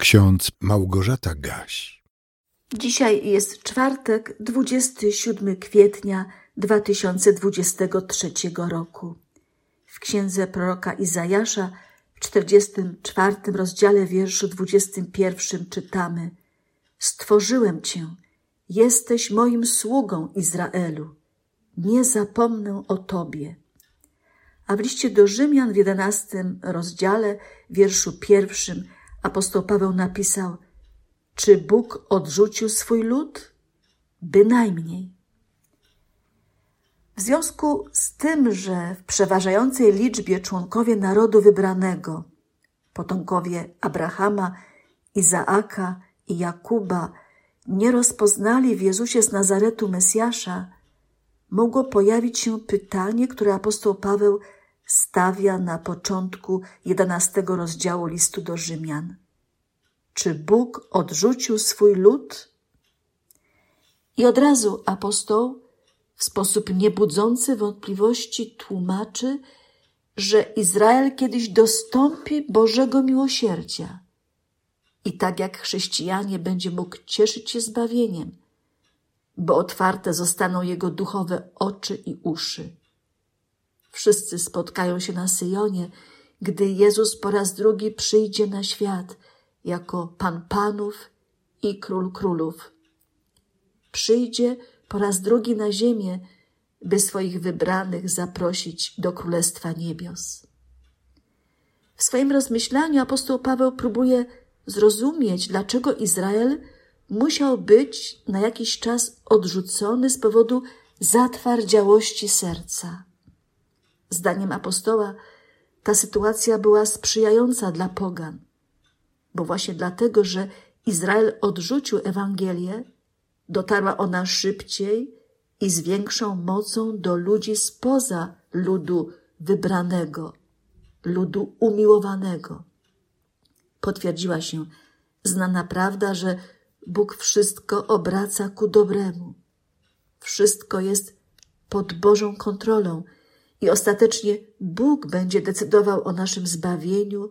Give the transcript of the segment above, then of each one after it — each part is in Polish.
ksiądz Małgorzata Gaś. Dzisiaj jest czwartek, 27 kwietnia 2023 roku. W księdze proroka Izajasza w 44 rozdziale wierszu 21 czytamy: Stworzyłem cię, jesteś moim sługą Izraelu, nie zapomnę o tobie. A w liście do Rzymian w 11 rozdziale, wierszu pierwszym, apostoł Paweł napisał: Czy Bóg odrzucił swój lud? Bynajmniej. W związku z tym, że w przeważającej liczbie członkowie narodu wybranego, potomkowie Abrahama, Izaaka i Jakuba, nie rozpoznali w Jezusie z Nazaretu Mesjasza, mogło pojawić się pytanie, które apostoł Paweł stawia na początku jedenastego rozdziału listu do Rzymian. Czy Bóg odrzucił swój lud? I od razu apostoł w sposób niebudzący wątpliwości tłumaczy, że Izrael kiedyś dostąpi Bożego miłosierdzia i tak jak chrześcijanie będzie mógł cieszyć się zbawieniem, bo otwarte zostaną jego duchowe oczy i uszy. Wszyscy spotkają się na Syjonie, gdy Jezus po raz drugi przyjdzie na świat jako Pan Panów i Król Królów. Przyjdzie po raz drugi na ziemię, by swoich wybranych zaprosić do Królestwa Niebios. W swoim rozmyślaniu apostoł Paweł próbuje zrozumieć, dlaczego Izrael musiał być na jakiś czas odrzucony z powodu zatwardziałości serca. Zdaniem apostoła ta sytuacja była sprzyjająca dla pogan, bo właśnie dlatego, że Izrael odrzucił Ewangelię, dotarła ona szybciej i z większą mocą do ludzi spoza ludu wybranego, ludu umiłowanego. Potwierdziła się znana prawda, że Bóg wszystko obraca ku dobremu. Wszystko jest pod Bożą kontrolą i ostatecznie Bóg będzie decydował o naszym zbawieniu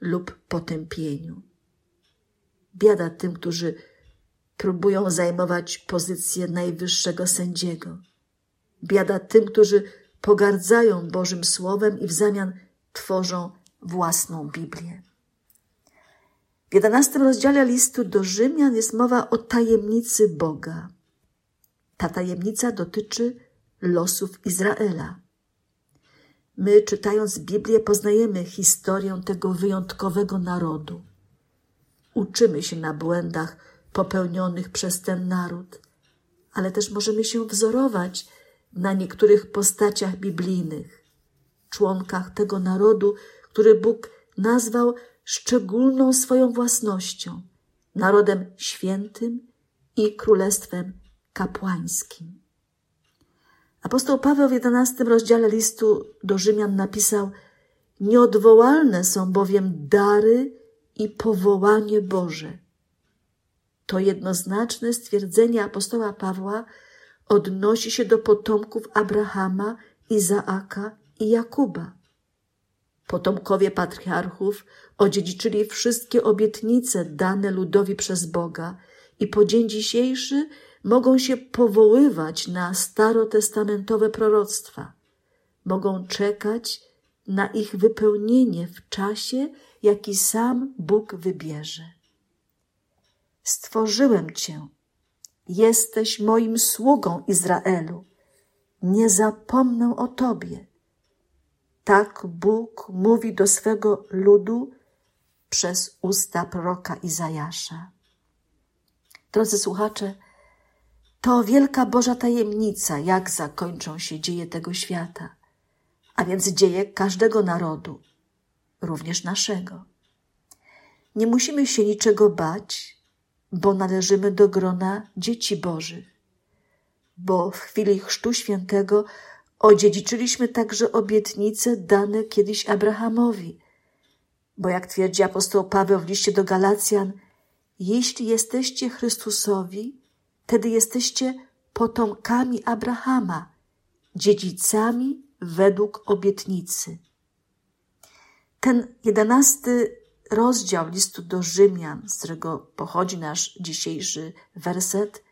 lub potępieniu. Biada tym, którzy próbują zajmować pozycję najwyższego sędziego. Biada tym, którzy pogardzają Bożym Słowem i w zamian tworzą własną Biblię. W jedenastym rozdziale listu do Rzymian jest mowa o tajemnicy Boga. Ta tajemnica dotyczy losów Izraela. My, czytając Biblię, poznajemy historię tego wyjątkowego narodu. Uczymy się na błędach popełnionych przez ten naród, ale też możemy się wzorować na niektórych postaciach biblijnych, członkach tego narodu, który Bóg nazwał szczególną swoją własnością, narodem świętym i królestwem kapłańskim. Apostoł Paweł w jedenastym rozdziale listu do Rzymian napisał: Nieodwołalne są bowiem dary i powołanie Boże. To jednoznaczne stwierdzenie apostoła Pawła odnosi się do potomków Abrahama, Izaaka i Jakuba. Potomkowie patriarchów odziedziczyli wszystkie obietnice dane ludowi przez Boga i po dzień dzisiejszy mogą się powoływać na starotestamentowe proroctwa. Mogą czekać na ich wypełnienie w czasie, jaki sam Bóg wybierze. Stworzyłem Cię, jesteś moim sługą Izraelu, nie zapomnę o Tobie. Tak Bóg mówi do swego ludu przez usta proroka Izajasza. Drodzy słuchacze, to wielka Boża tajemnica, jak zakończą się dzieje tego świata, a więc dzieje każdego narodu, również naszego. Nie musimy się niczego bać, bo należymy do grona dzieci Bożych, bo w chwili Chrztu Świętego odziedziczyliśmy także obietnice dane kiedyś Abrahamowi, bo jak twierdzi apostoł Paweł w liście do Galacjan, jeśli jesteście Chrystusowi, wtedy jesteście potomkami Abrahama, dziedzicami według obietnicy. Ten jedenasty rozdział listu do Rzymian, z którego pochodzi nasz dzisiejszy werset,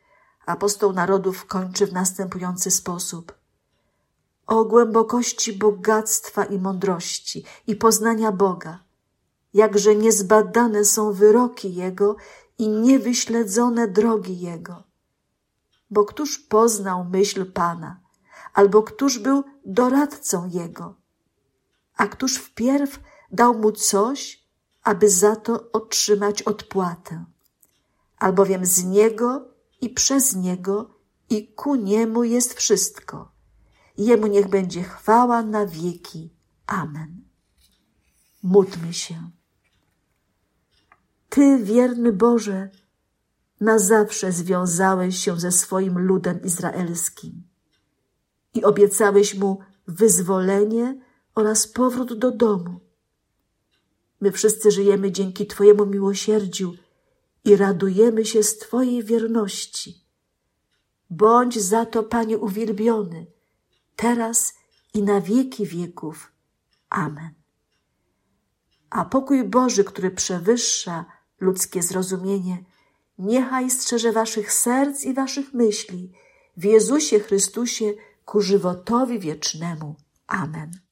apostoł narodów kończy w następujący sposób. O głębokości bogactwa i mądrości i poznania Boga, jakże niezbadane są wyroki Jego i niewyśledzone drogi Jego. Bo któż poznał myśl Pana, albo któż był doradcą Jego? A któż wpierw dał mu coś, aby za to otrzymać odpłatę? Albowiem z Niego i przez Niego i ku Niemu jest wszystko. Jemu niech będzie chwała na wieki. Amen. Módlmy się. Ty, wierny Boże, na zawsze związałeś się ze swoim ludem izraelskim i obiecałeś mu wyzwolenie oraz powrót do domu. My wszyscy żyjemy dzięki Twojemu miłosierdziu i radujemy się z Twojej wierności. Bądź za to, Panie, uwielbiony, teraz i na wieki wieków. Amen. A pokój Boży, który przewyższa ludzkie zrozumienie, niechaj strzeże waszych serc i waszych myśli w Jezusie Chrystusie ku żywotowi wiecznemu. Amen.